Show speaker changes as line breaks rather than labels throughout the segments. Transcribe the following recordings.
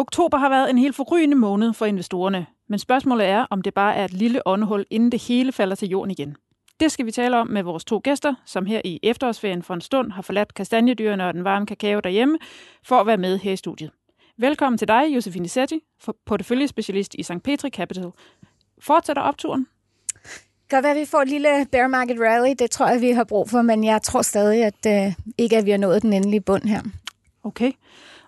Oktober har været en helt forrygende måned for investorerne, men spørgsmålet er, om det bare er et lille åndehul, inden det hele falder til jorden igen. Det skal vi tale om med vores to gæster, som her i efterårsferien for en stund har forladt kastanjedyrene og den varme kakao derhjemme, for at være med her i studiet. Velkommen til dig, Josefine Setti, porteføljespecialist i St. Petri Capital. Fortsætter opturen?
Godt være, at vi får et lille bear market rally. Det tror jeg, vi har brug for, men jeg tror stadig, at øh, ikke at vi har nået den endelige bund her.
Okay.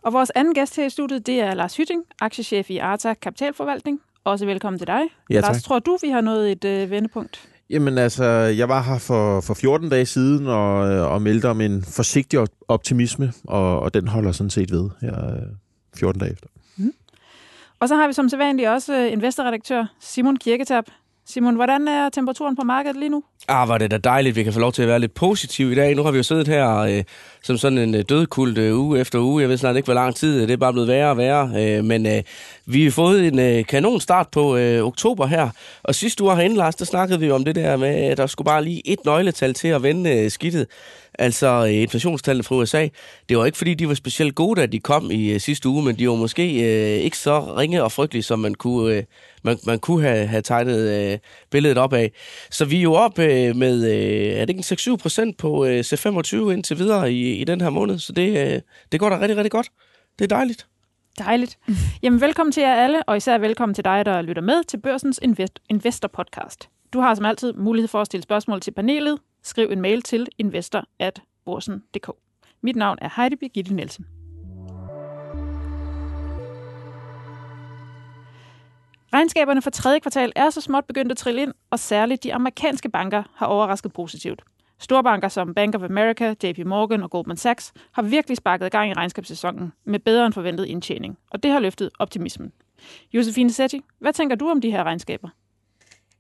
Og vores anden gæst her i studiet, det er Lars Hytting, aktiechef i Arta Kapitalforvaltning. Også velkommen til dig.
Ja, tak.
Lars, tror du, vi har nået et øh, vendepunkt?
Jamen altså, jeg var her for, for 14 dage siden og, og meldte om en forsigtig optimisme, og, og den holder sådan set ved her 14 dage efter. Mm.
Og så har vi som sædvanligt også øh, investorredaktør Simon Kirketab. Simon, hvordan er temperaturen på markedet lige nu?
Ah, var det da dejligt, vi kan få lov til at være lidt positiv i dag. Nu har vi jo siddet her øh, som sådan en øh, dødkult øh, uge efter uge. Jeg ved snart ikke, hvor lang tid. Øh, det er bare blevet værre og værre. Øh, men øh, vi har fået en øh, kanon start på øh, oktober her. Og sidste uge herinde, Lars, der snakkede vi om det der med, at der skulle bare lige et nøgletal til at vende øh, skidtet. Altså øh, inflationstallene fra USA. Det var ikke, fordi de var specielt gode, da de kom i øh, sidste uge, men de var måske øh, ikke så ringe og frygtelige, som man kunne, øh, man, man kunne have, have tegnet øh, billedet op af. Så vi er jo op øh, Øh, med, øh, er det ikke 6-7 procent på øh, C25 indtil videre i, i den her måned, så det, øh, det går da rigtig, rigtig godt. Det er dejligt.
Dejligt. Jamen velkommen til jer alle, og især velkommen til dig, der lytter med til Børsens Invest- Investor Podcast. Du har som altid mulighed for at stille spørgsmål til panelet. Skriv en mail til investor.borsen.dk. Mit navn er Heidi Birgitte Nielsen. Regnskaberne for tredje kvartal er så småt begyndt at trille ind, og særligt de amerikanske banker har overrasket positivt. Storbanker som Bank of America, JP Morgan og Goldman Sachs har virkelig sparket gang i regnskabssæsonen med bedre end forventet indtjening, og det har løftet optimismen. Josefine Setti, hvad tænker du om de her regnskaber?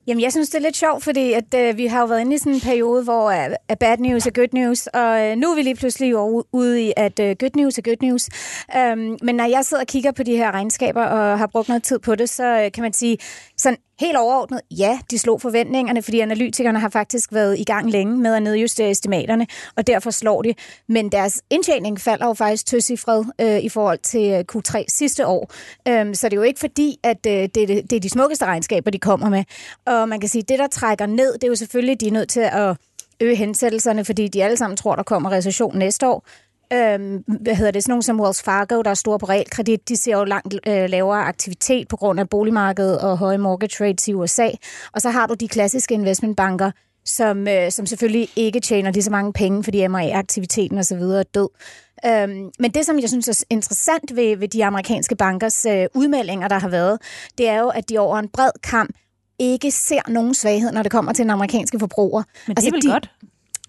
Jamen, jeg synes, det er lidt sjovt, fordi at, øh, vi har jo været inde i sådan en periode, hvor uh, bad news er good news, og øh, nu er vi lige pludselig ude i, at øh, good news er good news. Øhm, men når jeg sidder og kigger på de her regnskaber og har brugt noget tid på det, så øh, kan man sige, sådan helt overordnet, ja, de slog forventningerne, fordi analytikerne har faktisk været i gang længe med at nedjustere estimaterne, og derfor slår de. Men deres indtjening falder jo faktisk tøsifred øh, i forhold til øh, Q3 sidste år. Øhm, så det er jo ikke fordi, at øh, det, det, det er de smukkeste regnskaber, de kommer med. Og man kan sige, at det, der trækker ned, det er jo selvfølgelig, de er nødt til at øge hensættelserne, fordi de alle sammen tror, der kommer recession næste år øhm, hvad hedder det, sådan nogle som Wells Fargo, der er store på realkredit, de ser jo langt øh, lavere aktivitet på grund af boligmarkedet og høje mortgage rates i USA. Og så har du de klassiske investmentbanker, som, øh, som selvfølgelig ikke tjener lige så mange penge, fordi MA-aktiviteten osv. er død. Øhm, men det, som jeg synes er interessant ved, ved de amerikanske bankers øh, udmeldinger, der har været, det er jo, at de over en bred kamp ikke ser nogen svaghed, når det kommer til den amerikanske forbruger.
Men det er altså, vel
de,
godt?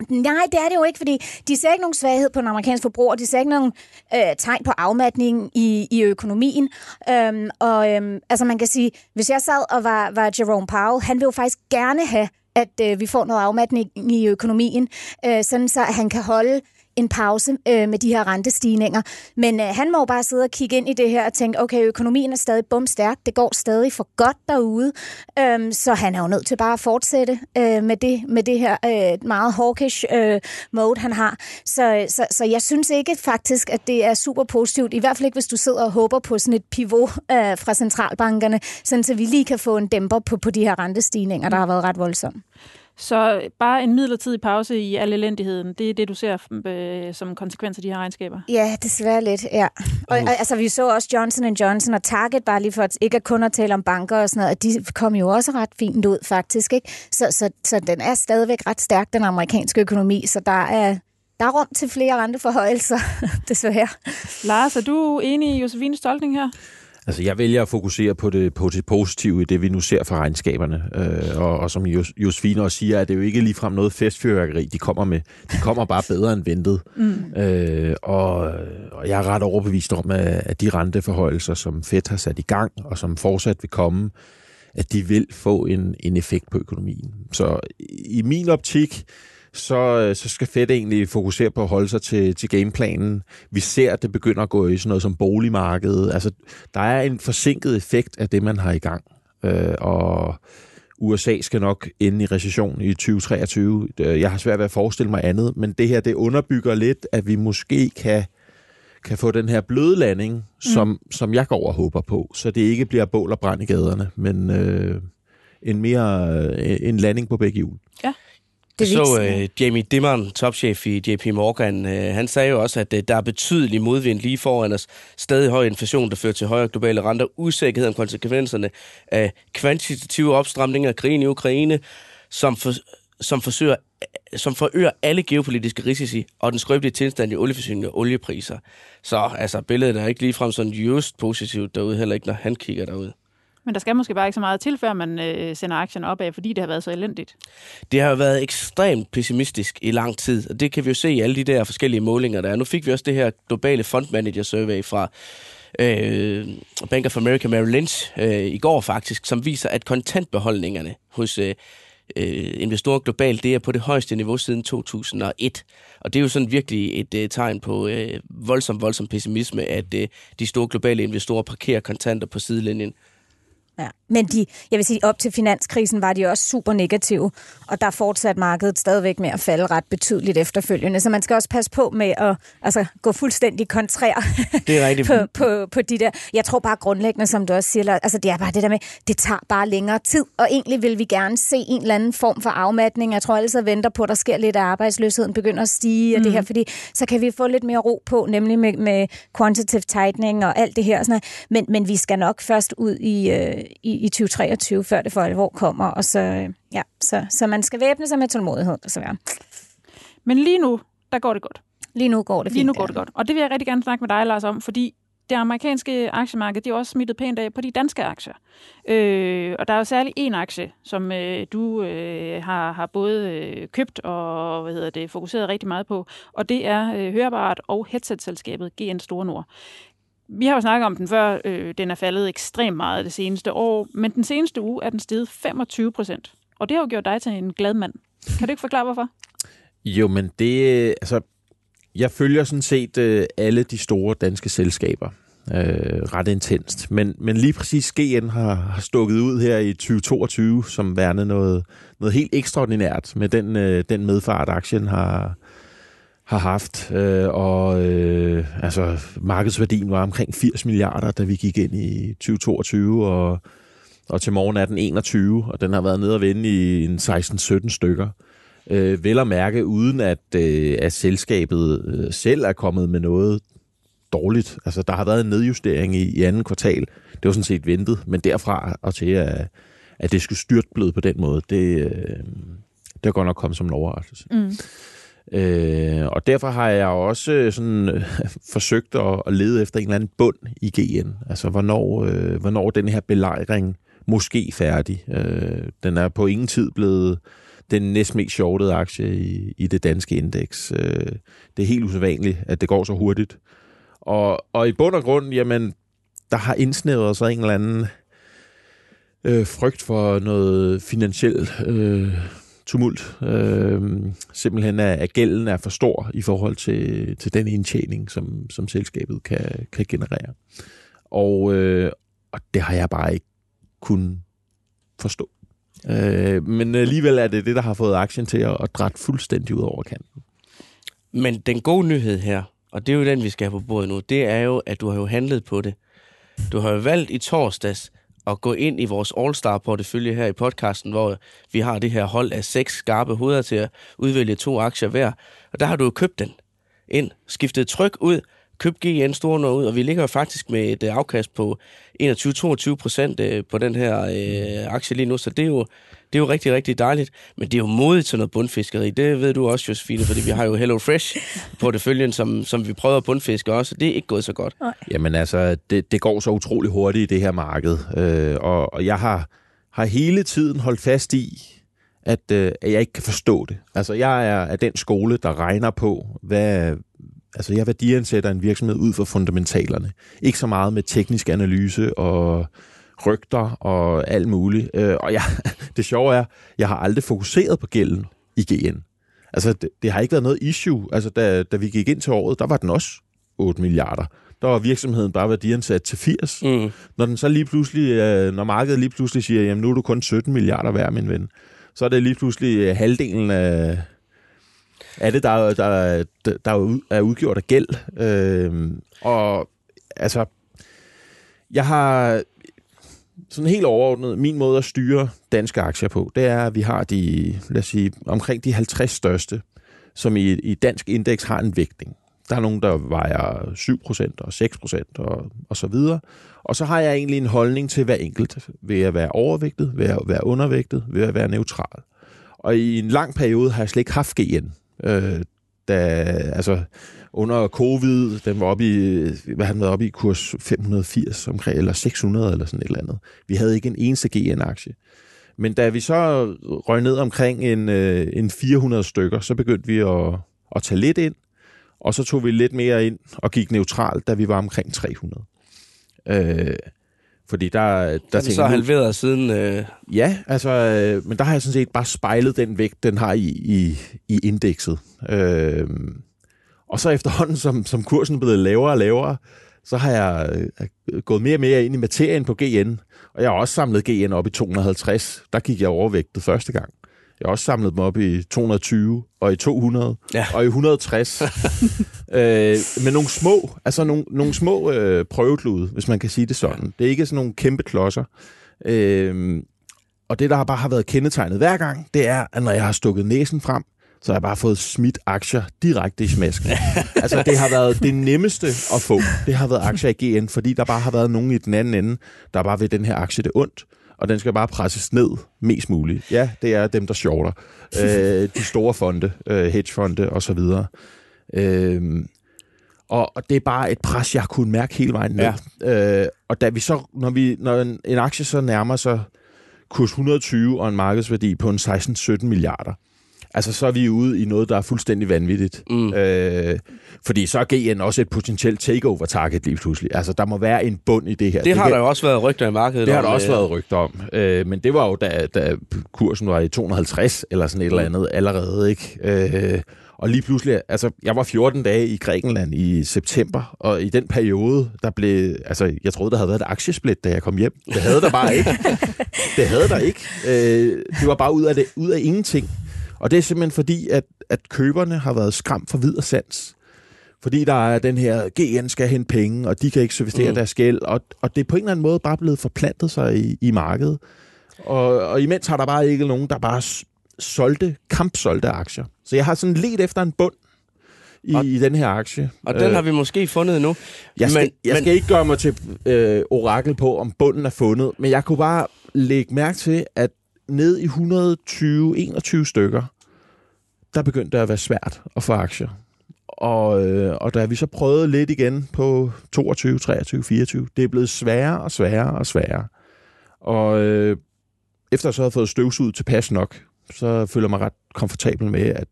Nej, det er det jo ikke, fordi de ser ikke nogen svaghed på den amerikanske forbruger, de ser ikke nogen øh, tegn på afmatning i, i økonomien. Øhm, og øhm, altså man kan sige, hvis jeg sad og var, var Jerome Powell, han vil jo faktisk gerne have, at øh, vi får noget afmatning i økonomien, øh, sådan så han kan holde en pause øh, med de her rentestigninger. Men øh, han må jo bare sidde og kigge ind i det her og tænke, okay, økonomien er stadig bumstærk, det går stadig for godt derude, øhm, så han er jo nødt til bare at fortsætte øh, med, det, med det her øh, meget hawkish øh, mode, han har. Så, øh, så, så jeg synes ikke faktisk, at det er super positivt, i hvert fald ikke, hvis du sidder og håber på sådan et pivot øh, fra centralbankerne, sådan så vi lige kan få en dæmper på, på de her rentestigninger, der har været ret voldsomme.
Så bare en midlertidig pause i al elendigheden, det er det, du ser øh, som konsekvens af de her regnskaber?
Ja, desværre lidt, ja. Og uh. altså, vi så også Johnson Johnson og Target, bare lige for at ikke kun at tale om banker og sådan noget, de kom jo også ret fint ud, faktisk. Ikke? Så, så, så den er stadigvæk ret stærk, den amerikanske økonomi, så der er, der er rum til flere renteforhøjelser, desværre.
Lars, er du enig i Josefines tolkning her?
Altså, jeg vælger at fokusere på det, på det positive i det, vi nu ser fra regnskaberne. Øh, og, og som Jos, Josefine også siger, at det er jo ikke ligefrem noget festfyrværkeri, de kommer med. De kommer bare bedre end ventet. Mm. Øh, og, og jeg er ret overbevist om, at, at de renteforhøjelser, som Fed har sat i gang, og som fortsat vil komme, at de vil få en, en effekt på økonomien. Så i min optik, øh, så skal Fed egentlig fokusere på at holde sig til, til gameplanen. Vi ser, at det begynder at gå i sådan noget som boligmarkedet. Altså, der er en forsinket effekt af det, man har i gang. Øh, og USA skal nok ende i recession i 2023. Jeg har svært ved at forestille mig andet, men det her, det underbygger lidt, at vi måske kan kan få den her bløde landing, som, mm. som jeg går og håber på, så det ikke bliver bål og brand i gaderne, men øh, en mere øh, en landing på begge hjul.
Det så øh, Jamie Dimon, topchef i JP Morgan, øh, han sagde jo også, at øh, der er betydelig modvind lige foran os. Stadig høj inflation, der fører til højere globale renter, usikkerhed om konsekvenserne af kvantitative opstramninger af krigen i Ukraine, som, for, som, forsøger, som forøger alle geopolitiske risici og den skrøbelige tilstand i olieforsyning og oliepriser. Så altså, billedet er ikke ligefrem sådan just positivt derude, heller ikke når han kigger derud.
Men der skal måske bare ikke så meget til, før man øh, sender aktierne opad, fordi det har været så elendigt.
Det har været ekstremt pessimistisk i lang tid, og det kan vi jo se i alle de der forskellige målinger, der er. Nu fik vi også det her globale fund manager survey fra øh, Bank of America Merrill Lynch øh, i går faktisk, som viser, at kontantbeholdningerne hos øh, øh, investorer globalt, det er på det højeste niveau siden 2001. Og det er jo sådan virkelig et øh, tegn på øh, voldsom, voldsom pessimisme, at øh, de store globale investorer parkerer kontanter på sidelinjen.
Ja. Men de, jeg vil sige, op til finanskrisen var de også super negative, og der fortsat markedet stadigvæk med at falde ret betydeligt efterfølgende. Så man skal også passe på med at altså, gå fuldstændig kontrær
det er rigtigt.
på, på, på de der. Jeg tror bare grundlæggende, som du også siger, altså det er bare det der med, det tager bare længere tid, og egentlig vil vi gerne se en eller anden form for afmatning. Jeg tror alle så venter på, at der sker lidt af arbejdsløsheden begynder at stige, mm. og det her, mm. fordi så kan vi få lidt mere ro på, nemlig med, med quantitative tightening og alt det her. Sådan men, men vi skal nok først ud i, øh, i i 2023, før det for alvor kommer. Og så, ja, så, så man skal væbne sig med tålmodighed, desværre.
Men lige nu, der går det godt.
Lige nu går det fint.
Lige nu går det godt. Og det vil jeg rigtig gerne snakke med dig, Lars, om, fordi det amerikanske aktiemarked, det er også smittet pænt af på de danske aktier. Øh, og der er jo særlig en aktie, som øh, du øh, har, har både øh, købt og hvad hedder det, fokuseret rigtig meget på, og det er øh, Hørbart og headset-selskabet GN Store Nord. Vi har jo snakket om den før, øh, den er faldet ekstremt meget det seneste år, men den seneste uge er den steget 25 procent. Og det har jo gjort dig til en glad mand. Kan du ikke forklare, hvorfor?
Jo, men det... Øh, altså, jeg følger sådan set øh, alle de store danske selskaber øh, ret intenst. Men, men lige præcis GN har, har stukket ud her i 2022 som værende noget, noget helt ekstraordinært med den, øh, den medfart, aktien har, har haft. Øh, og øh, altså, markedsværdien var omkring 80 milliarder, da vi gik ind i 2022, og, og til morgen er den 21, og den har været nede og vende i en 16-17 stykker. Øh, vel at mærke, uden at, øh, at selskabet øh, selv er kommet med noget dårligt. Altså, der har været en nedjustering i, i anden kvartal. Det var sådan set ventet, men derfra og til, at, at det skulle styrtbløde på den måde, det, øh, det er godt nok kommet som en overraskelse. Mm. Øh, og derfor har jeg også øh, sådan øh, forsøgt at, at lede efter en eller anden bund i GN. Altså, hvornår, øh, hvornår den her belejring måske færdig. Øh, den er på ingen tid blevet den næstmest shortede aktie i, i det danske indeks. Øh, det er helt usædvanligt, at det går så hurtigt. Og, og i bund og grund, jamen, der har indsnævret sig en eller anden øh, frygt for noget finansielt øh, tumult. Øh, simpelthen at, at gælden er for stor i forhold til, til den indtjening, som, som selskabet kan, kan generere. Og, øh, og det har jeg bare ikke kun forstå. Øh, men alligevel er det det, der har fået aktien til at, at drætte fuldstændig ud over kanten.
Men den gode nyhed her, og det er jo den, vi skal have på bordet nu, det er jo, at du har jo handlet på det. Du har jo valgt i torsdags at gå ind i vores All-Star-portefølje her i podcasten, hvor vi har det her hold af seks skarpe hoveder til at udvælge to aktier hver. Og der har du jo købt den ind, skiftet tryk ud, købt GN Store ud, og vi ligger faktisk med et øh, afkast på 21-22 procent øh, på den her øh, aktie lige nu, så det er, jo, det er jo rigtig, rigtig dejligt. Men det er jo modigt til noget bundfiskeri. Det ved du også, Josefine, fordi vi har jo Hello Fresh på det følgen, som, som vi prøver at bundfiske også. Det er ikke gået så godt.
Jamen altså, det, det går så utrolig hurtigt i det her marked. Øh, og, og jeg har, har hele tiden holdt fast i, at, øh, at jeg ikke kan forstå det. Altså, jeg er af den skole, der regner på, hvad, altså jeg værdiansætter en virksomhed ud fra fundamentalerne. Ikke så meget med teknisk analyse og rygter og alt muligt. Øh, og jeg, det sjove er, jeg har aldrig fokuseret på gælden i GN. Altså, det, det har ikke været noget issue. Altså, da, da vi gik ind til året, der var den også 8 milliarder. Der var virksomheden bare værdiansat til 80. Mm. Når den så lige pludselig, øh, når markedet lige pludselig siger, jamen nu er du kun 17 milliarder værd, min ven, så er det lige pludselig halvdelen af, er det, der, der, der, der er udgjort af gæld. Øh, og altså, jeg har sådan helt overordnet, min måde at styre danske aktier på, det er, at vi har de, lad os sige, omkring de 50 største, som i, i dansk indeks har en vægtning. Der er nogen, der vejer 7% og 6% og, og så videre. Og så har jeg egentlig en holdning til hver enkelt. Vil jeg være overvægtet? Vil jeg være undervægtet? Vil jeg være neutral? Og i en lang periode har jeg slet ikke haft GN. Øh, da, altså, under covid, den var oppe i, hvad han var oppe i kurs 580 omkring, eller 600 eller sådan et eller andet. Vi havde ikke en eneste GN-aktie. Men da vi så røg ned omkring en, øh, en 400 stykker, så begyndte vi at, at tage lidt ind, og så tog vi lidt mere ind og gik neutralt, da vi var omkring 300. Øh, fordi der... der
er det så halveret siden... Øh...
Ja, altså, øh, men der har jeg sådan set bare spejlet den vægt, den har i, i, i indekset. Øh, og så efterhånden, som, som kursen er blevet lavere og lavere, så har jeg øh, gået mere og mere ind i materien på GN. Og jeg har også samlet GN op i 250. Der gik jeg overvægtet første gang. Jeg har også samlet dem op i 220, og i 200, ja. og i 160. øh, med nogle små, altså nogle, nogle små øh, prøveklude, hvis man kan sige det sådan. Det er ikke sådan nogle kæmpe klodser. Øh, og det, der bare har været kendetegnet hver gang, det er, at når jeg har stukket næsen frem, så har jeg bare fået smidt aktier direkte i smasken. altså, det har været det nemmeste at få. Det har været aktier i GN, fordi der bare har været nogen i den anden ende, der bare ved den her aktie det ondt og den skal bare presses ned mest muligt. Ja, det er dem, der shorter. øh, de store fonde, øh, hedgefonde osv. Øh, og, og det er bare et pres, jeg kunne mærke hele vejen ned. Ja. Øh, og da vi så, når, vi, når en, en aktie så nærmer sig kurs 120 og en markedsværdi på en 16-17 milliarder, Altså, så er vi ude i noget, der er fuldstændig vanvittigt. Mm. Øh, fordi så er GN også et potentielt takeover-target lige pludselig. Altså, der må være en bund i det her.
Det, det har kan, der jo også været rygter i markedet
Det om, har der også øh... været rygter om. Øh, men det var jo, da, da kursen var i 250 eller sådan et mm. eller andet allerede, ikke? Øh, og lige pludselig, altså, jeg var 14 dage i Grækenland i september, og i den periode, der blev, altså, jeg troede, der havde været et aktiesplit, da jeg kom hjem. Det havde der bare ikke. det havde der ikke. Øh, det var bare ud af, det, ud af ingenting. Og det er simpelthen fordi, at, at køberne har været skræmt for vid og sans. Fordi der er den her, GN skal hente penge, og de kan ikke servicere mm. deres gæld, og, og det er på en eller anden måde bare blevet forplantet sig i, i markedet. Og, og imens har der bare ikke nogen, der bare solgte, kampsolgte aktier. Så jeg har sådan let efter en bund i, og, i den her aktie.
Og den øh, har vi måske fundet nu.
Jeg skal, men, jeg skal men... ikke gøre mig til øh, orakel på, om bunden er fundet, men jeg kunne bare lægge mærke til, at ned i 120-21 stykker, der begyndte det at være svært at få aktier. Og, øh, og da vi så prøvede lidt igen på 22, 23, 24, det er blevet sværere og sværere og sværere. Og øh, efter jeg så havde fået støvsuget tilpas nok, så føler jeg mig ret komfortabel med, at,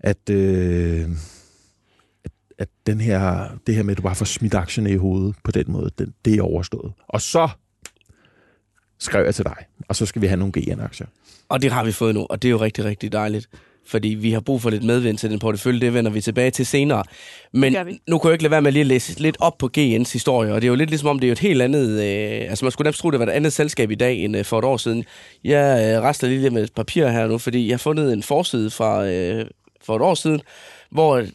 at, øh, at, at den her, det her med, at du bare får smidt aktierne i hovedet på den måde, den, det er overstået. Og så skrev jeg til dig, og så skal vi have nogle GN-aktier.
Og det har vi fået nu, og det er jo rigtig, rigtig dejligt fordi vi har brug for lidt medvind til den portefølje. Det vender vi tilbage til senere. Men nu kan jeg ikke lade være med lige at læse lidt op på GN's historie, og det er jo lidt ligesom om, det er jo et helt andet... Øh, altså man skulle nærmest tro, det var et andet selskab i dag end øh, for et år siden. Jeg øh, rester lige med et papir her nu, fordi jeg har fundet en forside fra øh, for et år siden, hvor øh,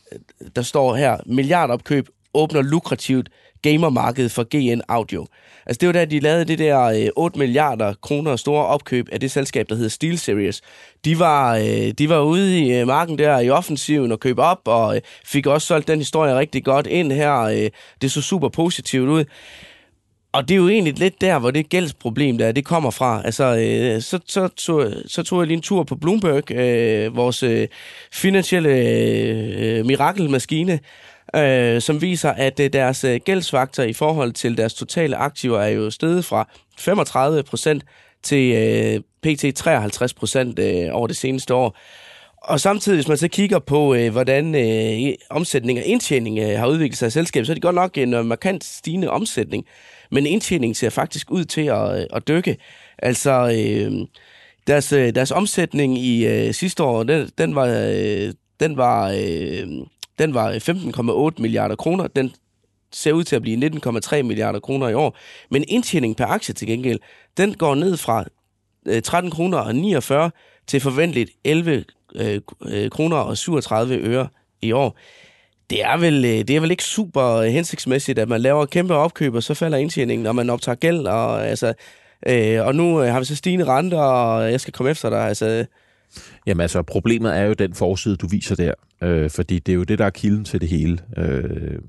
der står her, milliardopkøb åbner lukrativt gamermarkedet for GN Audio. Altså det var da, de lavede det der øh, 8 milliarder kroner store opkøb af det selskab, der hedder SteelSeries. De var, øh, de var ude i øh, marken der i offensiven og købe op, og øh, fik også solgt den historie rigtig godt ind her. Øh, det så super positivt ud. Og det er jo egentlig lidt der, hvor det gældsproblem der, det kommer fra. Altså, øh, så, så, tog, så tog jeg lige en tur på Bloomberg, øh, vores øh, finansielle øh, mirakelmaskine, øh, som viser, at øh, deres øh, gældsfaktor i forhold til deres totale aktiver er jo steget fra 35 procent til øh, pt. 53 procent øh, over det seneste år. Og samtidig, hvis man så kigger på, øh, hvordan øh, omsætning og indtjening øh, har udviklet sig i selskabet, så er det godt nok en øh, markant stigende omsætning. Men indtjeningen ser faktisk ud til at, øh, at dykke. Altså, øh, deres, øh, deres omsætning i øh, sidste år, den, den var, øh, den var øh, den var 15,8 milliarder kroner. Den ser ud til at blive 19,3 milliarder kroner i år. Men indtjeningen per aktie til gengæld, den går ned fra øh, 13 kroner og 49 til forventeligt 11 øh, øh, kroner og 37 øre i år. Det er, vel, det er vel ikke super hensigtsmæssigt, at man laver kæmpe opkøb, og så falder indtjeningen, når man optager gæld. Og, altså, øh, og nu har vi så stigende renter, og jeg skal komme efter dig. Altså,
Jamen altså, problemet er jo den forside, du viser der, øh, fordi det er jo det, der er kilden til det hele. Øh,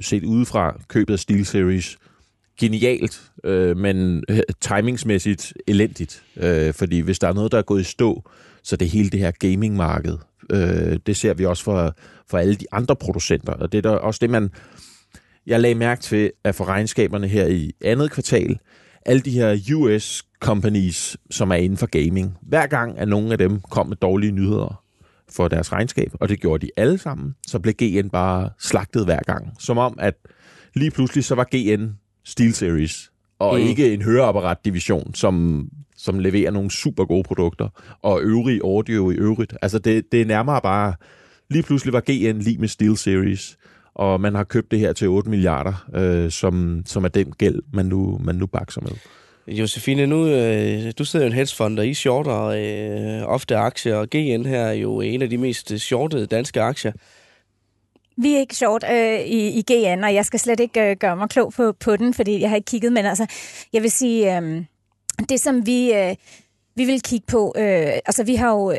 set udefra, købet af SteelSeries, genialt, øh, men øh, timingsmæssigt elendigt. Øh, fordi hvis der er noget, der er gået i stå, så det hele det her gamingmarked. Øh, det ser vi også for, for alle de andre producenter, og det er der også det, man... Jeg lagde mærke til, at for regnskaberne her i andet kvartal, alle de her US companies, som er inden for gaming, hver gang at nogle af dem kom med dårlige nyheder for deres regnskab, og det gjorde de alle sammen, så blev GN bare slagtet hver gang. Som om, at lige pludselig så var GN SteelSeries, og mm. ikke en høreapparat-division, som, som leverer nogle super gode produkter, og øvrig audio i øvrigt. Altså det, det er nærmere bare, lige pludselig var GN lige med SteelSeries, og man har købt det her til 8 milliarder, øh, som, som er den gæld, man nu, man nu bakser med.
Josefine, nu, øh, du sidder jo en hedgefond, og I shorter øh, ofte aktier, og GN her er jo en af de mest shortede danske aktier.
Vi er ikke short øh, i, i GN, og jeg skal slet ikke øh, gøre mig klog på, på den, fordi jeg har ikke kigget, men altså, jeg vil sige, øh, det som vi... Øh, vi vil kigge på, øh, altså vi har jo øh,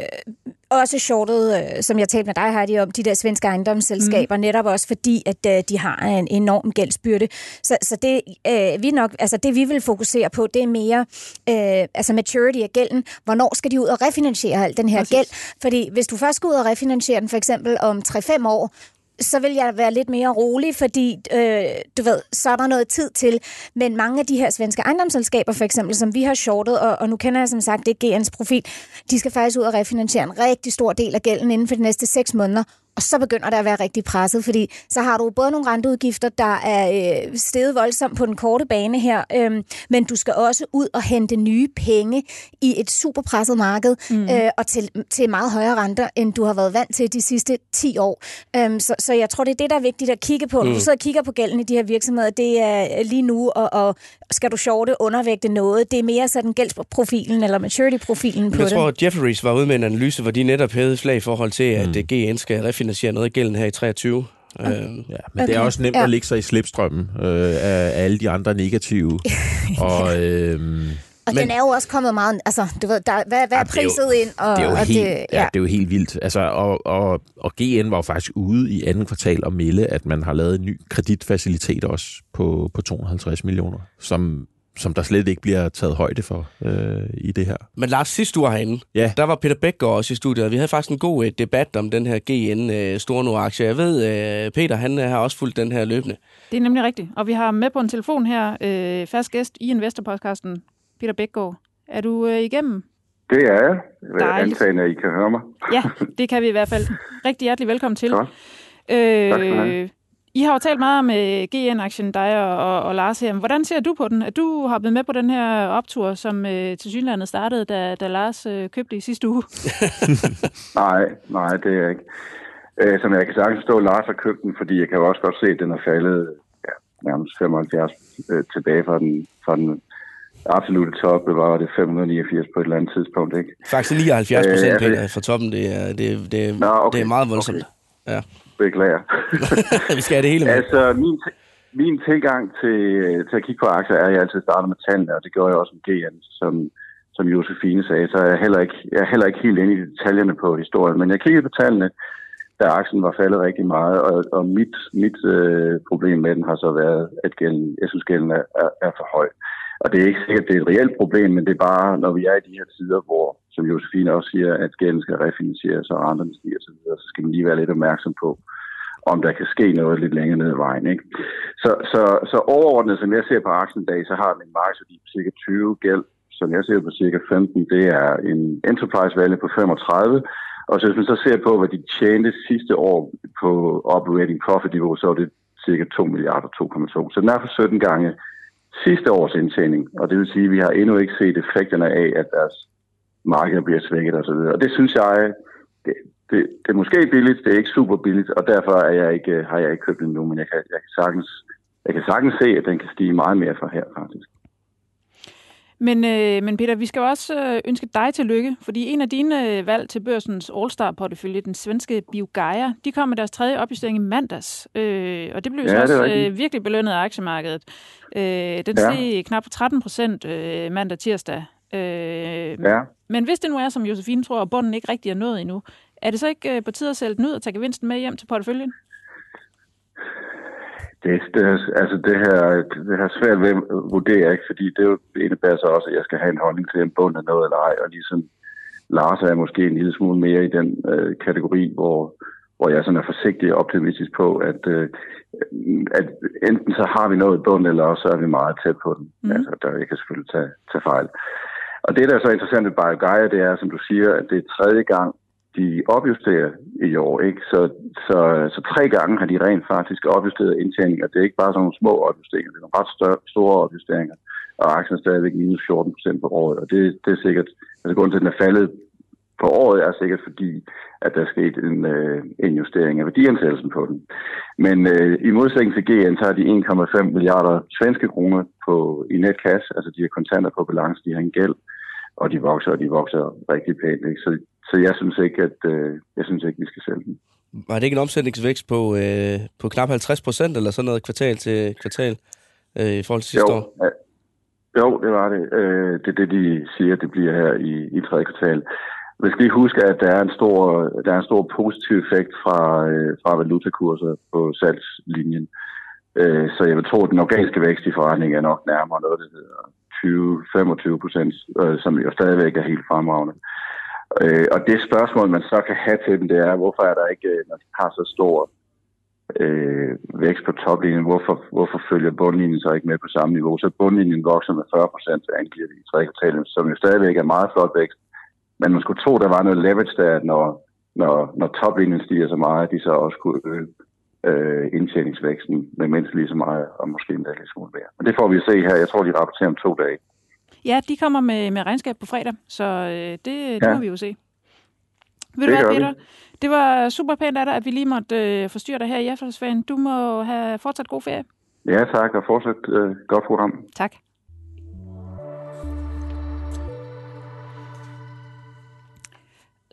også shortet, øh, som jeg talte med dig, Heidi, om de der svenske ejendomsselskaber, mm. netop også fordi, at øh, de har en enorm gældsbyrde. Så, så det, øh, vi nok, altså det, vi vil fokusere på, det er mere øh, altså maturity af gælden. Hvornår skal de ud og refinansiere al den her Præcis. gæld? Fordi hvis du først skal ud og refinansiere den for eksempel om 3-5 år, så vil jeg være lidt mere rolig, fordi øh, du ved, så er der noget tid til. Men mange af de her svenske ejendomsselskaber, for eksempel, som vi har shortet, og, og nu kender jeg som sagt det GN's profil, de skal faktisk ud og refinansiere en rigtig stor del af gælden inden for de næste seks måneder, og så begynder det at være rigtig presset, fordi så har du både nogle renteudgifter, der er øh, steget voldsomt på den korte bane her, øh, men du skal også ud og hente nye penge i et super presset marked, mm. øh, og til, til meget højere renter, end du har været vant til de sidste 10 år. Øh, så, så jeg tror, det er det, der er vigtigt at kigge på. Mm. Når du sidder og kigger på gælden i de her virksomheder, det er lige nu, og, og skal du shorte, undervægte noget, det er mere sådan gældsprofilen eller maturity-profilen på
jeg
det.
Jeg tror, Jefferies var ude med en analyse, hvor de netop havde slag i forhold til, at mm. GN skal refinansiere noget af gælden her i 23.
Ja. Øh, ja, men okay. det er også nemt ja. at ligge sig i slipstrømmen øh, af alle de andre negative. og, øh,
og men, den er jo også kommet meget... Altså, du ved, der, hvad, hvad er priset jo, ind? Og,
det er jo,
og
helt, det, ja. ja. det er jo helt vildt. Altså, og, og, og GN var jo faktisk ude i anden kvartal og melde, at man har lavet en ny kreditfacilitet også på, på 250 millioner, som som der slet ikke bliver taget højde for øh, i det her.
Men Lars, sidste uge herinde, ja. der var Peter Bækgaard også i studiet, vi havde faktisk en god øh, debat om den her GN øh, store aktie. Jeg ved, øh, Peter han øh, har også fulgt den her løbende.
Det er nemlig rigtigt, og vi har med på en telefon her, øh, fast gæst i Investorpodcasten, Peter Bækgaard. Er du øh, igennem?
Det er jeg. Antagende, at I kan høre mig.
ja, det kan vi i hvert fald. Rigtig hjertelig velkommen til.
Så. Øh, tak.
I har jo talt meget med GN-aktien, dig og, og, og Lars her. Hvordan ser du på den? At du har blevet med på den her optur, som øh, til synlandet startede, da, da Lars øh, købte i sidste uge?
nej, nej, det er ikke. Øh, som jeg kan sagtens forstå, at Lars har købt den, fordi jeg kan jo også godt se, at den er faldet ja, nærmest 75% øh, tilbage fra den, fra den absolutte top, var det 589 på et eller andet tidspunkt, ikke?
Faktisk 79 procent øh, fra toppen, det er, det, det, Nå, okay, det er meget voldsomt. Okay. Ja
beklager.
vi skal have det hele med.
Altså, min, min tilgang til, til at kigge på aktier er, at jeg altid starter med tallene, og det gør jeg også med GN, som, som Josefine sagde, så er jeg heller ikke, jeg er heller ikke helt inde i detaljerne på historien, men jeg kiggede på tallene, da aktien var faldet rigtig meget, og, og mit, mit øh, problem med den har så været, at gælden, jeg synes, gælden er, er, er for høj. Og det er ikke sikkert, at det er et reelt problem, men det er bare, når vi er i de her tider, hvor, som Josefine også siger, at gælden skal refinansieres, og renterne stiger osv., så, så skal man lige være lidt opmærksom på, om der kan ske noget lidt længere ned ad vejen. Ikke? Så, så, så overordnet, som jeg ser på aktien i dag, så har den en markedsværdi på cirka 20 gæld, som jeg ser på cirka 15, det er en enterprise value på 35, og så hvis man så ser på, hvad de tjente sidste år på operating profit niveau, så er det cirka 2 milliarder 2,2. Så den er for 17 gange sidste års indtjening, og det vil sige, at vi har endnu ikke set effekterne af, at deres marked bliver svækket osv. Og det synes jeg, det, det, det er måske billigt, det er ikke super billigt, og derfor er jeg ikke, har jeg ikke købt den nu, men jeg kan, jeg, kan sagtens, jeg kan sagtens se, at den kan stige meget mere fra her, faktisk.
Men, øh, men Peter, vi skal også øh, ønske dig tillykke, fordi en af dine øh, valg til børsens All-Star-portefølje, den svenske Biogaia, de kom med deres tredje opjustering i mandags. Øh, og det blev ja, så også øh, virkelig belønnet af aktiemarkedet. Øh, den ja. steg knap 13 procent øh, mandag tirsdag. Øh, ja. Men hvis det nu er, som Josefine tror, at bunden ikke rigtig er nået endnu, er det så ikke øh, på tide at sælge den ud og tage gevinsten med hjem til porteføljen?
Det, det, altså det her, det her svært ved at vurdere, ikke? fordi det, jo, indebærer så også, at jeg skal have en holdning til, en bund af noget eller ej, og ligesom Lars er måske en lille smule mere i den øh, kategori, hvor, hvor jeg sådan er forsigtig og optimistisk på, at, øh, at enten så har vi noget i bunden, eller også så er vi meget tæt på den. Mm. Altså, der jeg kan selvfølgelig tage, tage fejl. Og det, der er så interessant ved BioGaia, det er, som du siger, at det er tredje gang, de opjusterer i år. Ikke? Så, så, så tre gange har de rent faktisk opjusteret indtjeninger. Det er ikke bare sådan nogle små opjusteringer, det er nogle ret større, store opjusteringer. Og aktien er stadigvæk minus 14 procent på året. Og det, det er sikkert, altså grunden til, at den er faldet på året, er sikkert fordi, at der er sket en, øh, en justering af værdiansættelsen på den. Men øh, i modsætning til GN, så har de 1,5 milliarder svenske kroner på, i netcash, altså de har kontanter på balance, de har en gæld, og de vokser, og de vokser rigtig pænt. Ikke? Så så jeg synes ikke, at øh, jeg synes ikke, vi skal sælge den.
Var det ikke en omsætningsvækst på, øh, på knap 50 procent, eller sådan noget kvartal til kvartal øh, i forhold til sidste
jo,
år?
Ja, jo, det var det. Øh, det er det, de siger, det bliver her i, i tredje kvartal. Vi skal lige huske, at der er en stor, der er en stor positiv effekt fra, øh, fra valutakurser på salgslinjen. Øh, så jeg vil tro, at den organiske vækst i forretningen er nok nærmere noget, der hedder 20-25 procent, øh, som jo stadigvæk er helt fremragende. Øh, og det spørgsmål, man så kan have til dem, det er, hvorfor er der ikke, øh, når de har så stor øh, vækst på toplinjen, hvorfor, hvorfor følger bundlinjen så ikke med på samme niveau? Så bundlinjen vokser med 40 procent, angiver det i tre kvartal, som jo stadigvæk er meget flot vækst. Men man skulle tro, der var noget leverage der, når, når, når toplinjen stiger så meget, at de så også kunne øge øh, indtjeningsvæksten med mindst lige så meget, og måske endda lidt smule mere. Men det får vi at se her. Jeg tror, de rapporterer om to dage.
Ja, de kommer med, med regnskab på fredag, så øh, det, det ja. må vi jo se. Vil du hvad, Peter? Vi. Det var super pænt af dig, at vi lige måtte øh, forstyrre dig her i efterårsferien. Du må have fortsat god ferie.
Ja, tak, og fortsat øh, godt program.
Tak.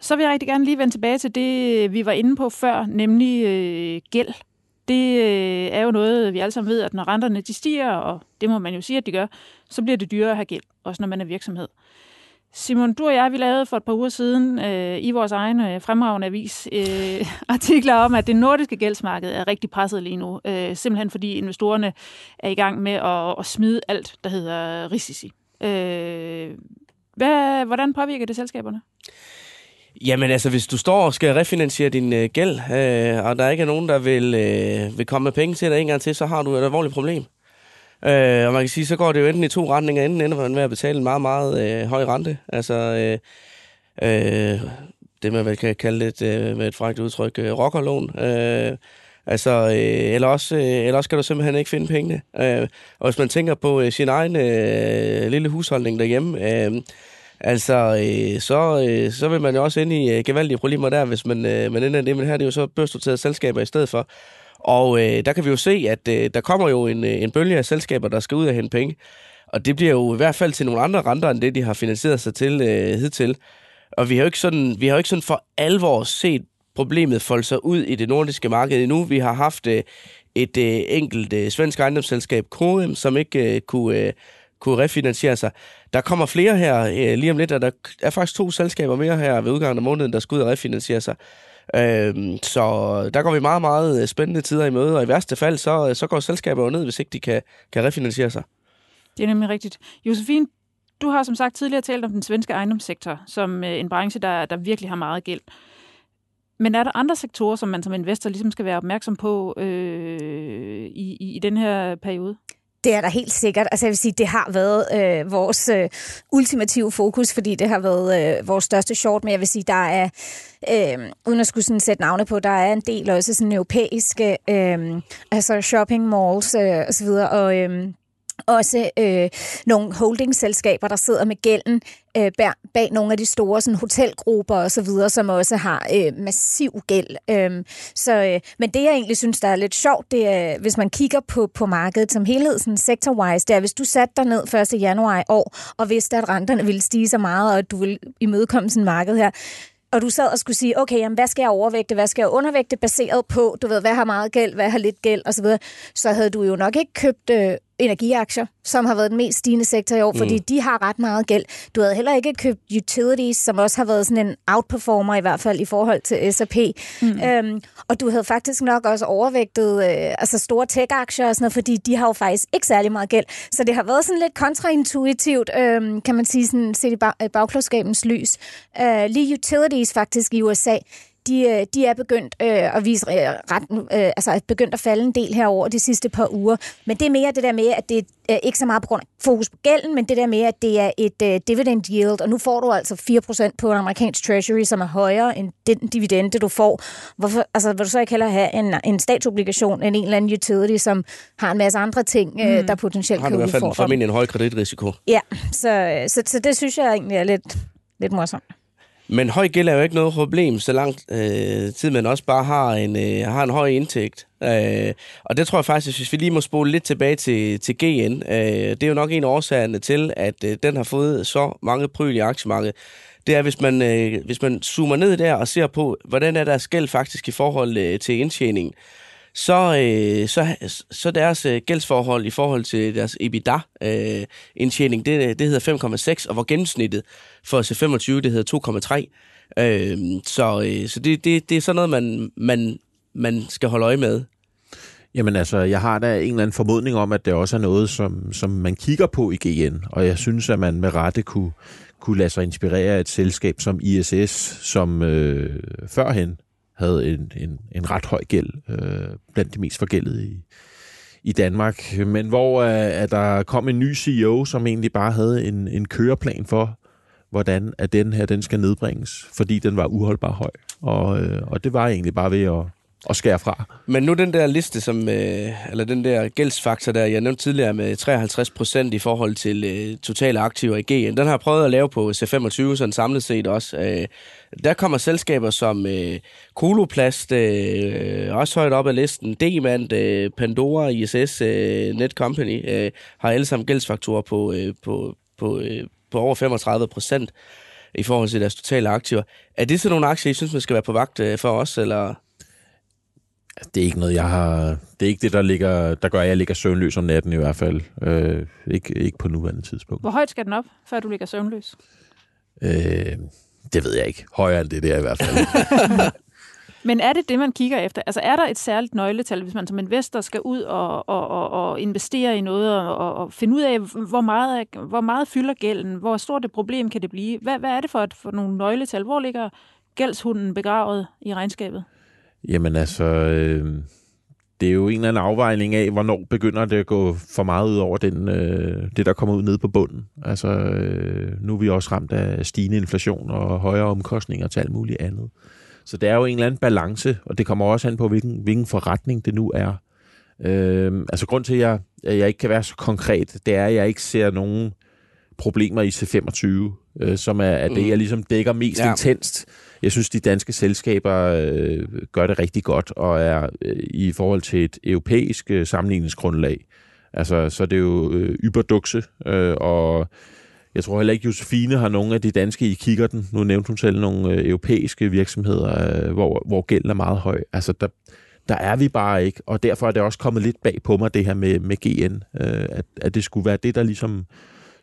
Så vil jeg rigtig gerne lige vende tilbage til det, vi var inde på før, nemlig øh, gæld det øh, er jo noget, vi alle sammen ved, at når renterne de stiger, og det må man jo sige, at de gør, så bliver det dyrere at have gæld, også når man er virksomhed. Simon, du og jeg, vi lavede for et par uger siden øh, i vores egen øh, fremragende avis øh, artikler om, at det nordiske gældsmarked er rigtig presset lige nu, øh, simpelthen fordi investorerne er i gang med at, at smide alt, der hedder risici. Øh, hvad, hvordan påvirker det selskaberne?
Jamen altså, hvis du står og skal refinansiere din øh, gæld, øh, og der ikke er nogen, der vil, øh, vil komme med penge til dig en gang til, så har du et alvorligt problem. Øh, og man kan sige, så går det jo enten i to retninger. Enten ender man med at betale en meget, meget øh, høj rente. Altså, øh, øh, det man vel kan kalde lidt øh, med et frækt udtryk, øh, rockerlån. Øh, altså, øh, eller, også, øh, eller også kan du simpelthen ikke finde pengene. Øh, og hvis man tænker på øh, sin egen øh, lille husholdning derhjemme, øh, Altså, øh, så, øh, så vil man jo også ind i øh, gevaldige problemer der, hvis man, øh, man ender det. Men her er det jo så børsnoterede selskaber i stedet for. Og øh, der kan vi jo se, at øh, der kommer jo en, øh, en bølge af selskaber, der skal ud og hente penge. Og det bliver jo i hvert fald til nogle andre renter, end det, de har finansieret sig til øh, hidtil. Og vi har jo ikke sådan, vi har jo ikke sådan for alvor set problemet folde sig ud i det nordiske marked endnu. Vi har haft øh, et øh, enkelt øh, svensk ejendomsselskab, KM, som ikke øh, kunne... Øh, kunne refinansiere sig. Der kommer flere her øh, lige om lidt, og der er faktisk to selskaber mere her ved udgangen af måneden, der skal ud og refinansiere sig. Øh, så der går vi meget, meget øh, spændende tider i møde, og i værste fald, så, øh, så går selskaber jo ned, hvis ikke de kan, kan refinansiere sig.
Det er nemlig rigtigt. Josefine, du har som sagt tidligere talt om den svenske ejendomssektor som øh, en branche, der, der virkelig har meget gæld. Men er der andre sektorer, som man som investor ligesom skal være opmærksom på øh, i, i, i den her periode?
Det er der helt sikkert. Altså jeg vil sige, det har været øh, vores øh, ultimative fokus, fordi det har været øh, vores største short, men jeg vil sige, der er, øh, uden at skulle sådan sætte navne på, der er en del også sådan europæiske, øh, altså shopping malls øh, og så videre, og øh, også øh, nogle holdingselskaber, der sidder med gælden øh, bag, bag nogle af de store sådan, hotelgrupper og så videre, som også har øh, massiv gæld. Øh, så, øh, men det, jeg egentlig synes, der er lidt sjovt, det er, hvis man kigger på, på markedet som helhed, sådan sector-wise, det er, hvis du satte dig ned 1. januar i år, og vidste, at renterne ville stige så meget, og at du ville imødekomme sådan marked her, og du sad og skulle sige, okay, jamen, hvad skal jeg overvægte, hvad skal jeg undervægte, baseret på, du ved, hvad har meget gæld, hvad har lidt gæld, osv., så, så havde du jo nok ikke købt øh, energiaktier, som har været den mest stigende sektor i år, mm. fordi de har ret meget gæld. Du havde heller ikke købt utilities, som også har været sådan en outperformer i hvert fald i forhold til S&P. Mm. Øhm, og du havde faktisk nok også overvægtet øh, altså store tech-aktier og sådan noget, fordi de har jo faktisk ikke særlig meget gæld. Så det har været sådan lidt kontraintuitivt, øh, kan man sige, sådan set i bag, bagklodskabens lys. Øh, lige utilities faktisk i USA, de, øh, de er begyndt øh, at vise øh, ret, øh, altså begyndt at falde en del herover de sidste par uger. Men det er mere det der med, at det er øh, ikke så meget på grund af fokus på gælden, men det der med, at det er et øh, dividend yield, og nu får du altså 4% på en amerikansk treasury, som er højere end den dividende, du får. Hvorfor, altså, vil du så ikke hellere have en, en statsobligation end en eller anden utility, som har en masse andre ting, øh, mm. der potentielt kan
udfordre? Har
i hvert
fald formentlig en høj kreditrisiko.
Ja, så, så, så det synes jeg egentlig er lidt, lidt morsomt.
Men høj gæld er jo ikke noget problem, så lang øh, tid man også bare har en, øh, har en høj indtægt. Øh, og det tror jeg faktisk, hvis vi lige må spole lidt tilbage til, til GN, øh, det er jo nok en af årsagerne til, at øh, den har fået så mange pryl i aktiemarkedet. Det er, hvis man, øh, hvis man zoomer ned der og ser på, hvordan er deres gæld faktisk i forhold øh, til indtjeningen så, øh, så, så deres øh, gældsforhold i forhold til deres EBITDA-indtjening, øh, det, det hedder 5,6, og hvor gennemsnittet for C25, det hedder 2,3. Øh, så øh, så det, det, det er sådan noget, man, man, man skal holde øje med.
Jamen altså, jeg har da en eller anden formodning om, at det også er noget, som, som man kigger på i GN, og jeg synes, at man med rette kunne, kunne lade sig inspirere af et selskab som ISS, som øh, førhen havde en, en, en ret høj gæld, øh, blandt de mest forgældede i, i Danmark, men hvor øh, at der kom en ny CEO, som egentlig bare havde en, en køreplan for, hvordan at den her den skal nedbringes, fordi den var uholdbar høj. Og, øh, og det var egentlig bare ved at, at skære fra.
Men nu den der liste, som, øh, eller den der gældsfaktor, der jeg nævnte tidligere med 53 procent i forhold til øh, totale aktiver i GN, den har jeg prøvet at lave på C25, sådan samlet set også. Øh, der kommer selskaber som øh, Koloplast, øh, også højt op af listen, Demand, øh, Pandora, ISS, øh, Netcompany, øh, har alle sammen gældsfaktorer på, øh, på, på, øh, på over 35 procent i forhold til deres totale aktiver. Er det så nogle aktier, I synes, man skal være på vagt øh, for os, eller...
Det er ikke noget, jeg har... Det er ikke det, der, ligger, der gør, at jeg ligger søvnløs om natten i hvert fald. Øh, ikke, ikke på nuværende tidspunkt.
Hvor højt skal den op, før du ligger søvnløs?
Øh, det ved jeg ikke. Højere end det der i hvert fald.
Men er det det, man kigger efter? Altså er der et særligt nøgletal, hvis man som investor skal ud og, og, og, og investere i noget og, og finde ud af, hvor meget, hvor meget fylder gælden? Hvor stort et problem kan det blive? Hvad, hvad er det for, et, for nogle nøgletal? Hvor ligger gældshunden begravet i regnskabet?
Jamen altså, øh, det er jo en eller anden afvejning af, hvornår begynder det at gå for meget ud over den, øh, det, der kommer ud nede på bunden. Altså, øh, nu er vi også ramt af stigende inflation og højere omkostninger til alt muligt andet. Så det er jo en eller anden balance, og det kommer også an på, hvilken, hvilken forretning det nu er. Øh, altså grund til, at jeg, at jeg ikke kan være så konkret, det er, at jeg ikke ser nogen problemer i C25, øh, som er, er det, mm. jeg ligesom dækker mest ja. intenst. Jeg synes, de danske selskaber øh, gør det rigtig godt, og er øh, i forhold til et europæisk øh, sammenligningsgrundlag. Altså, så er det jo øh, yberduxe, øh, og jeg tror heller ikke, Josefine har nogen af de danske i kikkerten. Nu nævnte hun selv nogle øh, europæiske virksomheder, øh, hvor, hvor gælden er meget høj. Altså, der, der er vi bare ikke, og derfor er det også kommet lidt bag på mig, det her med, med GN, øh, at, at det skulle være det, der ligesom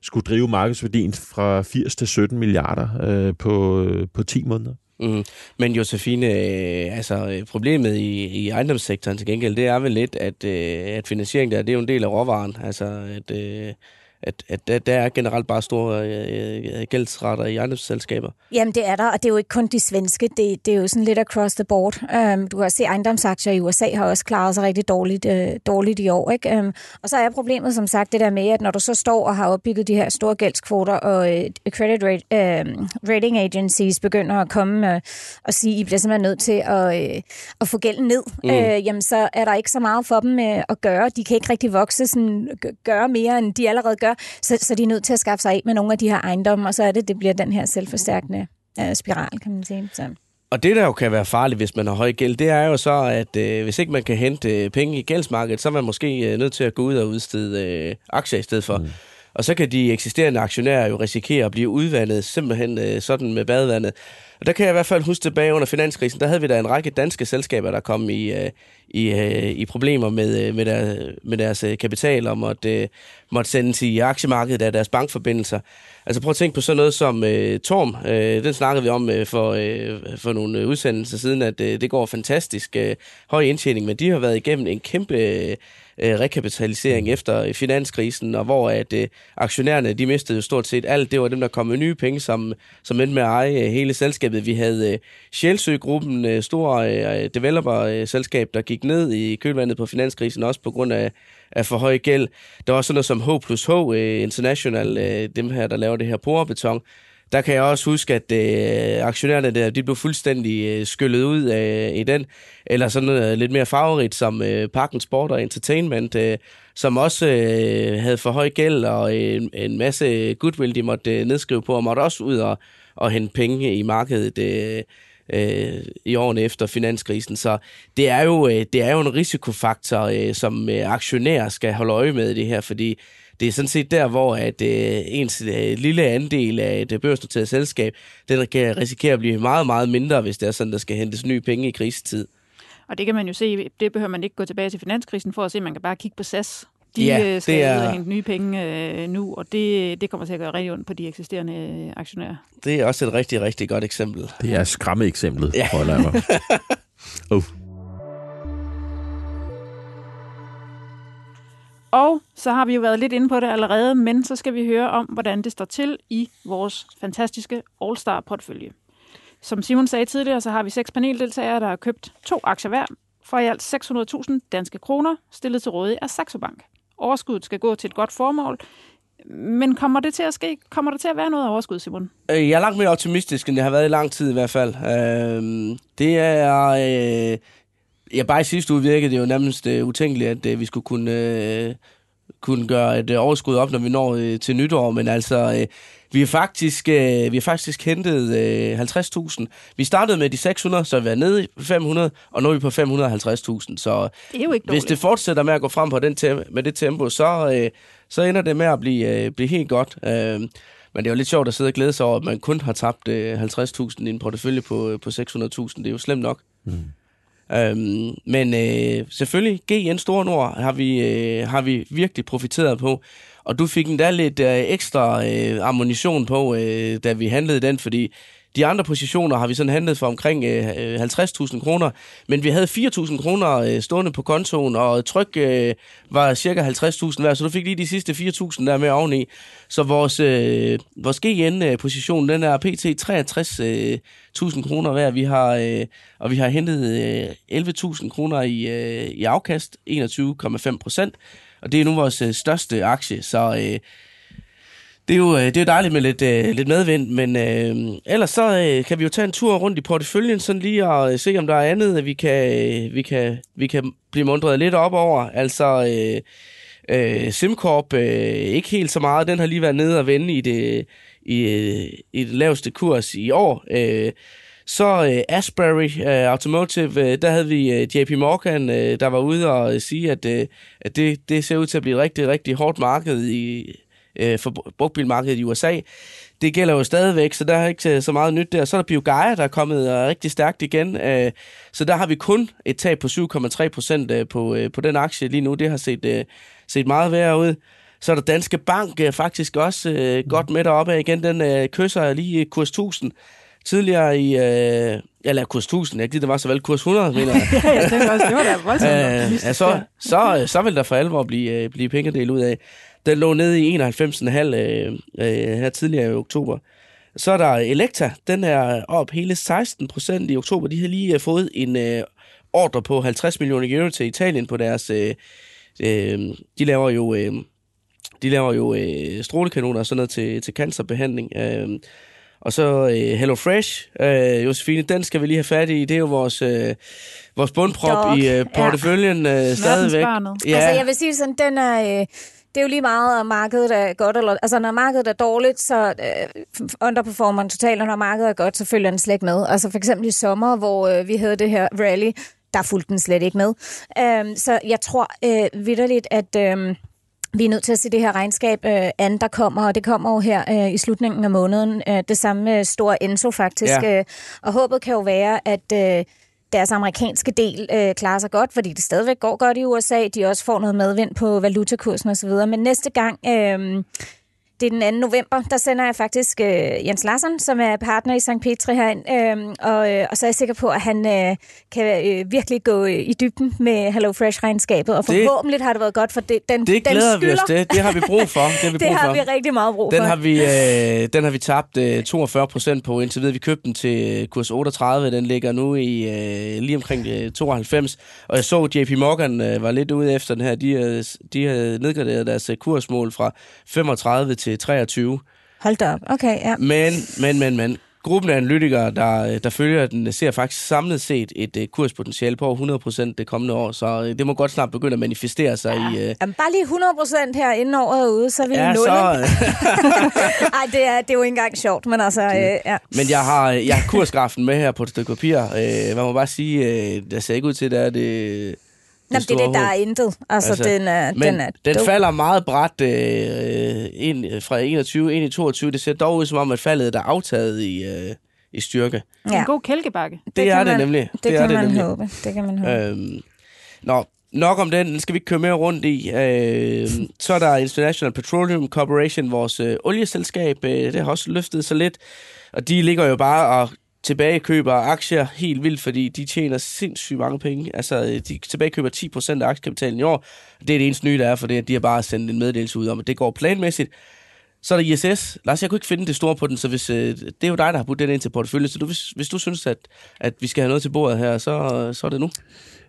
skulle drive markedsværdien fra 80 til 17 milliarder øh, på, øh, på 10 måneder.
Mm. Men Josefine, øh, altså øh, problemet i, i ejendomssektoren til gengæld, det er vel lidt, at, øh, at finansiering der, det er jo en del af råvaren. Altså, at, øh, at, at der, der er generelt bare store øh, gældsretter i ejendomsselskaber.
Jamen, det er der, og det er jo ikke kun de svenske. Det, det er jo sådan lidt across the board. Um, du kan også se, at ejendomsaktier i USA har også klaret sig rigtig dårligt, uh, dårligt i år. Ikke? Um, og så er problemet, som sagt, det der med, at når du så står og har opbygget de her store gældskvoter, og uh, credit rate, uh, rating agencies begynder at komme uh, og sige, at I bliver simpelthen nødt til at, uh, at få gælden ned, mm. uh, jamen så er der ikke så meget for dem uh, at gøre. De kan ikke rigtig vokse, sådan, gøre mere, end de allerede gør så, så de er nødt til at skaffe sig af med nogle af de her ejendomme, og så er det, det bliver den her selvforstærkende uh, spiral, kan man sige. Så.
Og det, der jo kan være farligt, hvis man har høj gæld, det er jo så, at øh, hvis ikke man kan hente øh, penge i gældsmarkedet, så er man måske øh, nødt til at gå ud og udstede øh, aktier i stedet for. Mm. Og så kan de eksisterende aktionærer jo risikere at blive udvandet simpelthen øh, sådan med badevandet. Og der kan jeg i hvert fald huske tilbage under finanskrisen, der havde vi da en række danske selskaber, der kom i, øh, i, øh, i problemer med, øh, med, der, med deres øh, kapital og måtte, øh, måtte sendes i aktiemarkedet af deres bankforbindelser. Altså prøv at tænke på sådan noget som øh, Torm. Øh, den snakkede vi om øh, for, øh, for nogle øh, udsendelser siden, at øh, det går fantastisk øh, høj indtjening, men de har været igennem en kæmpe... Øh, rekapitalisering efter finanskrisen, og hvor at øh, aktionærerne, de mistede stort set alt. Det var dem, der kom med nye penge, som, som endte med at eje øh, hele selskabet. Vi havde øh, Sjælsø-gruppen, øh, store øh, developer-selskab, der gik ned i kølvandet på finanskrisen, også på grund af, af for høj gæld. Der var sådan noget som H plus H øh, International, øh, dem her, der laver det her porbeton, der kan jeg også huske, at øh, aktionærerne der, de blev fuldstændig øh, skyllet ud øh, i den. Eller sådan noget øh, lidt mere favorit som øh, Parken Sport og Entertainment, øh, som også øh, havde for høj gæld og en, en masse goodwill, de måtte øh, nedskrive på, og måtte også ud og, og hente penge i markedet. Øh, øh, i årene efter finanskrisen. Så det er jo, øh, det er jo en risikofaktor, øh, som øh, aktionærer skal holde øje med i det her, fordi det er sådan set der, hvor at, øh, ens øh, lille andel af et børsnoteret selskab, den kan risikere at blive meget, meget mindre, hvis det er sådan, der skal hentes nye penge i krisetid.
Og det kan man jo se, det behøver man ikke gå tilbage til finanskrisen for at se, man kan bare kigge på SAS. De
ja,
øh, skal
det er...
ud og hente nye penge øh, nu, og det, det kommer til at gøre rigtig ondt på de eksisterende øh, aktionærer.
Det er også et rigtig, rigtig godt eksempel.
Det er skræmme eksemplet,
Ja.
holder jeg mig. oh.
Og så har vi jo været lidt inde på det allerede, men så skal vi høre om, hvordan det står til i vores fantastiske All-Star-portfølje. Som Simon sagde tidligere, så har vi seks paneldeltagere, der har købt to aktier hver for i alt 600.000 danske kroner, stillet til rådighed af Saxo Bank. Overskuddet skal gå til et godt formål, men kommer det til at ske? Kommer der til at være noget overskud, Simon?
Øh, jeg er langt mere optimistisk, end jeg har været i lang tid i hvert fald. Øh, det er... Øh, ja, bare i sidste uge virkede det jo nærmest øh, utænkeligt, at øh, vi skulle kunne, øh, kunne gøre et øh, overskud op, når vi når øh, til nytår. Men altså, øh, vi har faktisk, øh, vi har faktisk hentet øh, 50.000. Vi startede med de 600, så vi er nede i 500, og nu er vi på 550.000. Så
Det er jo ikke
hvis
dårligt.
det fortsætter med at gå frem på den tem- med det tempo, så, øh, så ender det med at blive, øh, blive helt godt. Øh, men det er jo lidt sjovt at sidde og glæde sig over, at man kun har tabt øh, 50.000 i en portefølje på, på 600.000. Det er jo slemt nok. Mm. Øhm, men øh, selvfølgelig, GN Store Nord har vi, øh, har vi virkelig profiteret på. Og du fik endda lidt øh, ekstra øh, ammunition på, øh, da vi handlede den, fordi de andre positioner har vi sådan handlet for omkring øh, 50.000 kroner, men vi havde 4.000 kroner øh, stående på kontoen, og tryk øh, var cirka 50.000 hver, så du fik lige de sidste 4.000 der med oveni. Så vores, øh, vores GN-position, øh, den er pt. 63.000 øh, kroner hver. Vi har, øh, og vi har hentet øh, 11.000 kroner i, øh, i afkast, 21,5 procent, og det er nu vores øh, største aktie, så... Øh, det er jo øh, det er jo dejligt med lidt, øh, lidt medvind, men øh, ellers så øh, kan vi jo tage en tur rundt i porteføljen, sådan lige og øh, se, om der er andet, vi kan, øh, vi kan, vi kan blive mundret lidt op over. Altså, øh, øh, SimCorp, øh, ikke helt så meget. Den har lige været nede og vende i det, i, øh, i det laveste kurs i år. Øh, så øh, Asbury øh, Automotive, øh, der havde vi øh, JP Morgan, øh, der var ude og sige, at, øh, at det, det ser ud til at blive et rigtig, rigtig hårdt marked i, øh, for brugtbilmarkedet i USA. Det gælder jo stadigvæk, så der er ikke så meget nyt der. Så er der BioGaia, der er kommet øh, rigtig stærkt igen. Øh, så der har vi kun et tab på 7,3 procent øh, på, øh, på den aktie lige nu. Det har set, øh, set meget værre ud. Så er der Danske Bank øh, faktisk også øh, godt med deroppe igen. Den øh, kysser lige kurs 1000. tidligere i, øh, eller kurs 1000, jeg gider det var så vel kurs 100, mener jeg.
ja, jeg tænker også, det var da voldsomt.
Øh, ja, så, så, så vil der for alvor blive, øh, blive penge at dele ud af. Den lå nede i 91,5 øh, øh, her tidligere i oktober. Så er der Elekta, den er op hele 16 procent i oktober. De har lige øh, fået en øh, ordre på 50 millioner euro til Italien på deres... Øh, øh, de laver jo... Øh, de laver jo øh, strålekanoner og sådan noget til, til cancerbehandling. Øh, og så øh, Hello Fresh, øh, Josefine, den skal vi lige have fat i. Det er jo vores, øh, vores bundprop
Dog,
i øh, porteføljen øh, stadigvæk.
Ja. Altså, jeg vil sige sådan, den er... Øh, det er jo lige meget, om markedet er godt eller... Altså, når markedet er dårligt, så øh, underperformer den totalt, og når markedet er godt, så følger den slet ikke med. Altså, for eksempel i sommer, hvor øh, vi havde det her rally, der fulgte den slet ikke med. Øh, så jeg tror øh, vidderligt, at... Øh, vi er nødt til at se det her regnskab øh, an, der kommer, og det kommer jo her øh, i slutningen af måneden. Øh, det samme med Stor Enso faktisk.
Ja.
Øh, og håbet kan jo være, at øh, deres amerikanske del øh, klarer sig godt, fordi det stadigvæk går godt i USA. De også får noget medvind på valutakursen osv. Men næste gang... Øh, det er den 2. november, der sender jeg faktisk øh, Jens Larsson, som er partner i St. Petri herind, øh, og, øh, og så er jeg sikker på, at han øh, kan øh, virkelig gå øh, i dybden med HelloFresh-regnskabet, og
Det-
forhåbentlig har det været godt, for det, den,
Det
den
glæder vi os
skylder.
til. Det har vi brug for. Det har vi
Det
brug
har
for.
vi rigtig meget brug
Den
for.
har vi, øh, den har vi tabt øh, 42 procent på indtil videre. Vi købte den til øh, kurs 38. Den ligger nu i øh, lige omkring øh, 92. Og jeg så, at JP Morgan øh, var lidt ude efter den her. De, øh, de havde nedgraderet deres øh, kursmål fra 35 til 23.
Hold da op. Okay, ja.
Men, men, men, men. Gruppen af analytikere, der, der følger den, ser faktisk samlet set et uh, kurspotentiale på over 100% det kommende år. Så uh, det må godt snart begynde at manifestere sig ja. i... Uh,
Jamen, bare lige 100 procent her inden året er ude, så er vi
ja, så, øh,
Ej, det er, det er jo ikke engang sjovt, men altså, øh, ja.
Men jeg har, jeg har kursgrafen med her på et stykke papir. Øh, man må bare sige, øh, der ser ikke ud til, at det er det...
Jamen, det er det, der er intet. Altså,
Altså,
den er,
Men
den er
den falder meget bræt øh, ind, fra 21 ind i 22. Det ser dog ud som om, at faldet er aftaget i, øh, i styrke.
Det er
Ja.
en god kælkebakke.
Det, det er
kan
det
man-
nemlig.
Det, det
er
kan
det
man
nemlig.
håbe. Det kan man håbe.
Øhm, nå, nok om den. Den skal vi ikke køre mere rundt i. Øh, så er der International Petroleum Corporation, vores øh, olieselskab. Øh, det har også løftet sig lidt. Og de ligger jo bare og tilbagekøber aktier helt vildt, fordi de tjener sindssygt mange penge. Altså, øh, de tilbagekøber 10% af aktiekapitalen i år. Det er det eneste nye, der er, for det, at de har bare sendt en meddelelse ud om, at det går planmæssigt. Så er der ISS. Lars, jeg kunne ikke finde det store på den, så hvis, øh, det er jo dig, der har puttet den ind til porteføljen. Så du, hvis, hvis du synes, at, at vi skal have noget til bordet her, så, så er det nu.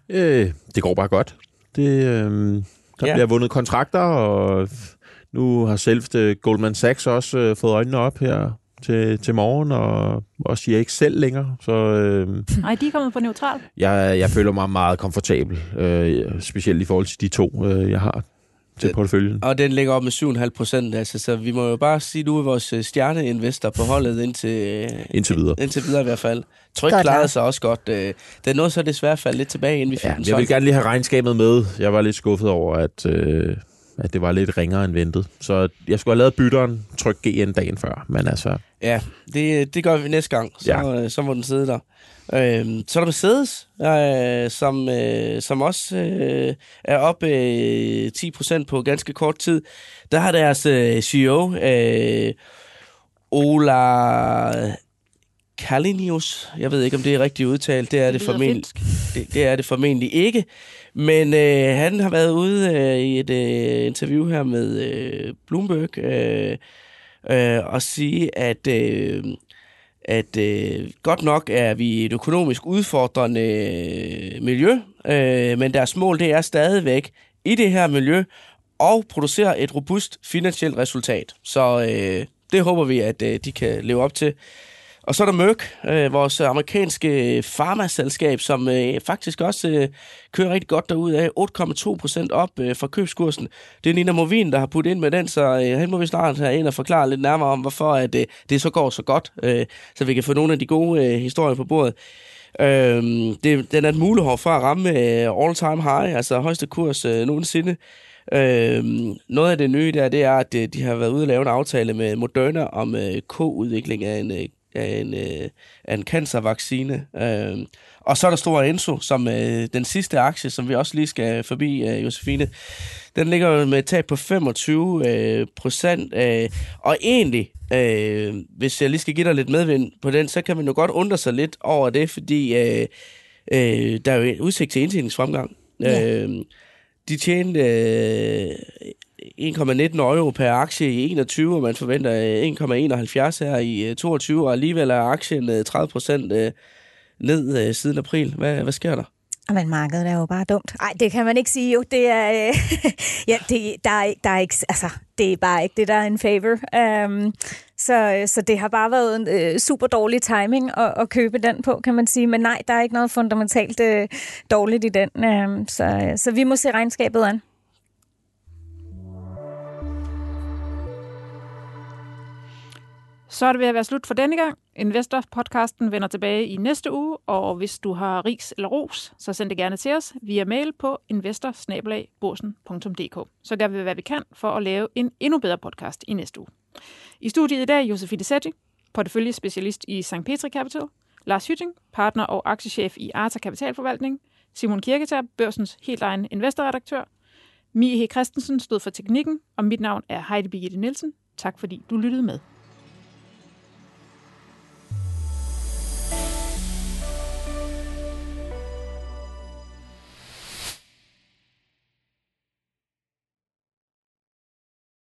Øh, det går bare godt. Det, øh, der
Ja.
bliver vundet kontrakter, og nu har selveste Goldman Sachs også øh, fået øjnene op her til, til morgen, og også siger ikke selv længere. Så øh,
Nej, de er kommet på neutral.
jeg, jeg føler mig meget komfortabel, øh, specielt i forhold til de to, øh, jeg har til
Det-
porteføljen.
Og den ligger op med 7,5 procent, altså, så vi må jo bare sige, at du er vores øh, stjerneinvestor på holdet indtil, øh,
Indtil videre.
indtil videre i hvert fald. Tryk
Godt
klarede sig også godt. øh, Den nåede så desværre falde lidt tilbage, inden vi fik
Ja,
den
jeg vil gerne lige have regnskabet med. Jeg var lidt skuffet over, at, øh, at det var lidt ringere end ventet. Så jeg skulle have lavet bytteren, tryk GN dagen før. Men altså,
Ja, det, det gør vi næste gang, så,
Ja.
ja. så må den sidde der. Øhm, så er der Mercedes, øh, som, øh, som også øh, er op øh, 10% på ganske kort tid. Der har deres øh, CEO, øh, Ola Kalinius, jeg ved ikke, om det er rigtigt udtalt, det er det,
lyder
formentlig, det, det er det formentlig ikke. Men øh, han har været ude øh, i et øh, interview her med øh, Bloomberg øh, øh, og sige, at, øh, at øh, godt nok er vi et økonomisk udfordrende øh, miljø, øh, men deres mål det er stadigvæk i det her miljø og producere et robust finansielt resultat. Så øh, det håber vi, at øh, de kan leve op til. Og så er der Merck, øh, vores amerikanske farmaselskab, som øh, faktisk også øh, kører rigtig godt derud af. 8,2 procent op øh, fra købskursen. Det er Nina Movin, der har puttet ind med den, så øh, han må vi snart have ind og forklare lidt nærmere om, hvorfor at, øh, det så går så godt, øh, så vi kan få nogle af de gode øh, historier på bordet. Øh, det, den er et mulighed for at ramme øh, all-time high, altså højeste kurs øh, nogensinde. Øh, noget af det nye der, det er, at øh, de har været ude og lave en aftale med Moderna om øh, K-udvikling af en, øh, af en, øh, af en cancervaccine. Øh, og så er der Stora Enso, som øh, den sidste aktie, som vi også lige skal forbi, øh, Josefine. Den ligger jo med et tab på 25 øh, procent. Øh, og egentlig, øh, hvis jeg lige skal give dig lidt medvind på den, så kan man jo godt undre sig lidt over det, fordi øh, øh, der er jo udsigt til indtjeningsfremgang. Ja. Øh, de tjente øh, 1,19 euro per aktie i 21, og man forventer øh, 1,71 her i øh, 22, og alligevel er aktien øh, 30 procent ned siden april. Hvad, hvad sker der?
Men markedet er jo bare dumt. Nej, det kan man ikke sige jo. Det er, øh, ja, det, der, er, der er ikke, altså, det er bare ikke det, der er en favor. Um, så, så det har bare været en øh, super dårlig timing at, at købe den på, kan man sige. Men nej, der er ikke noget fundamentalt øh, dårligt i den. Um, så, så vi må se regnskabet an.
Så er det ved at være slut for denne gang. Investor-podcasten vender tilbage i næste uge, og hvis du har ris eller ros, så send det gerne til os via mail på investor Så gør vi, hvad vi kan for at lave en endnu bedre podcast i næste uge. I studiet i dag Josefine Setti, porteføljespecialist i St. Petri Capital, Lars Hytting, partner og aktiechef i Arta Kapitalforvaltning, Simon Kirketær, børsens helt egen investorredaktør, Mie H. Christensen stod for teknikken, og mit navn er Heidi Birgitte Nielsen. Tak fordi du lyttede med.